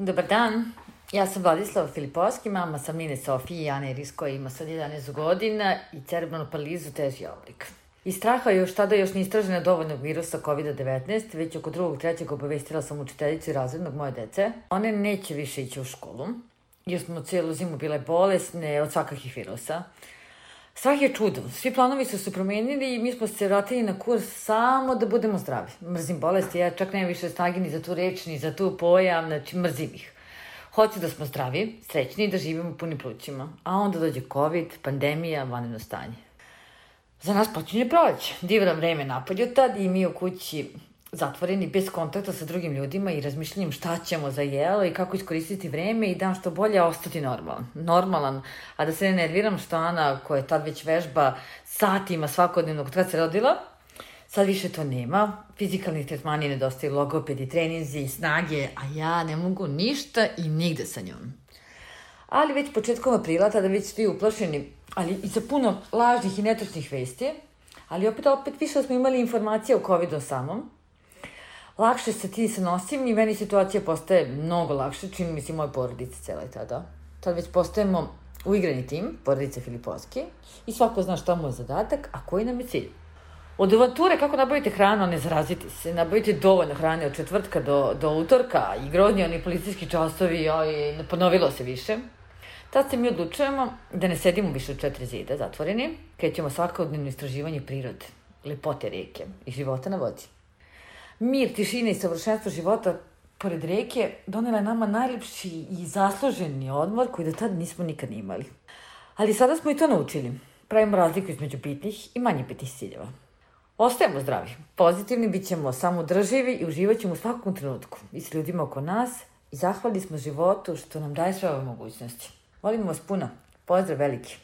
Dobar dan, ja sam Vladislava Filipovski, mama sam Nine Sofije i Ane Iris koja ima sad 11 godina i cerebralnu paralizu teži oblik. Iz straha još tada još ne istražena dovoljnog virusa COVID-19, već oko drugog, trećeg obavestila sam učiteljicu i razrednog moje dece. One neće više ići u školu, jer smo cijelu zimu bile bolesne od svakakih virusa. Strah je čudo. Svi planovi su se promenili i mi smo se vratili na kurs samo da budemo zdravi. Mrzim bolesti, ja čak nemam više snage ni za tu reč, ni za tu pojam, znači mrzim ih. Hoću da smo zdravi, srećni i da živimo punim plućima. A onda dođe COVID, pandemija, vanredno stanje. Za nas počinje proleće. Divno vreme napolju tad i mi u kući zatvoreni, bez kontakta sa drugim ljudima i razmišljanjem šta ćemo za jelo i kako iskoristiti vreme i dan što bolje ostati normalan. Normalan, a da se ne nerviram što Ana, koja je tad već vežba satima svakodnevnog kad se rodila, sad više to nema. Fizikalni tretmani nedostaju logopedi, treninzi, snage, a ja ne mogu ništa i nigde sa njom. Ali već početkom aprila, tada već svi uplašeni, ali i sa puno lažnih i netočnih vesti, ali opet, opet više smo imali informacije o COVID-u samom, lakše se ti se nosim i meni situacija postaje mnogo lakše, čini mi se i moje porodice cela i tada. Tad već postajemo uigrani tim, porodice Filipovski, i svako zna šta mu je zadatak, a koji nam je cilj. Od avanture kako nabavite hranu, a ne zaraziti se, nabavite dovoljno hrane od četvrtka do, do utorka i grozni oni policijski časovi, oj, ponovilo se više. Tad se mi odlučujemo da ne sedimo više u četiri zida zatvoreni, krećemo svakodnevno istraživanje prirode, lepote reke i života na vodi. Mir, tišina i savršenstvo života pored reke donela je nama najlepši i zasluženi odmor koji do tada nismo nikad imali. Ali sada smo i to naučili. Pravimo razliku između bitnih i manje bitnih ciljeva. Ostajemo zdravi, pozitivni, bit ćemo samodrživi i uživat ćemo u svakom trenutku i s ljudima oko nas i zahvali smo životu što nam daje sve ove mogućnosti. Volimo vas puno. Pozdrav veliki.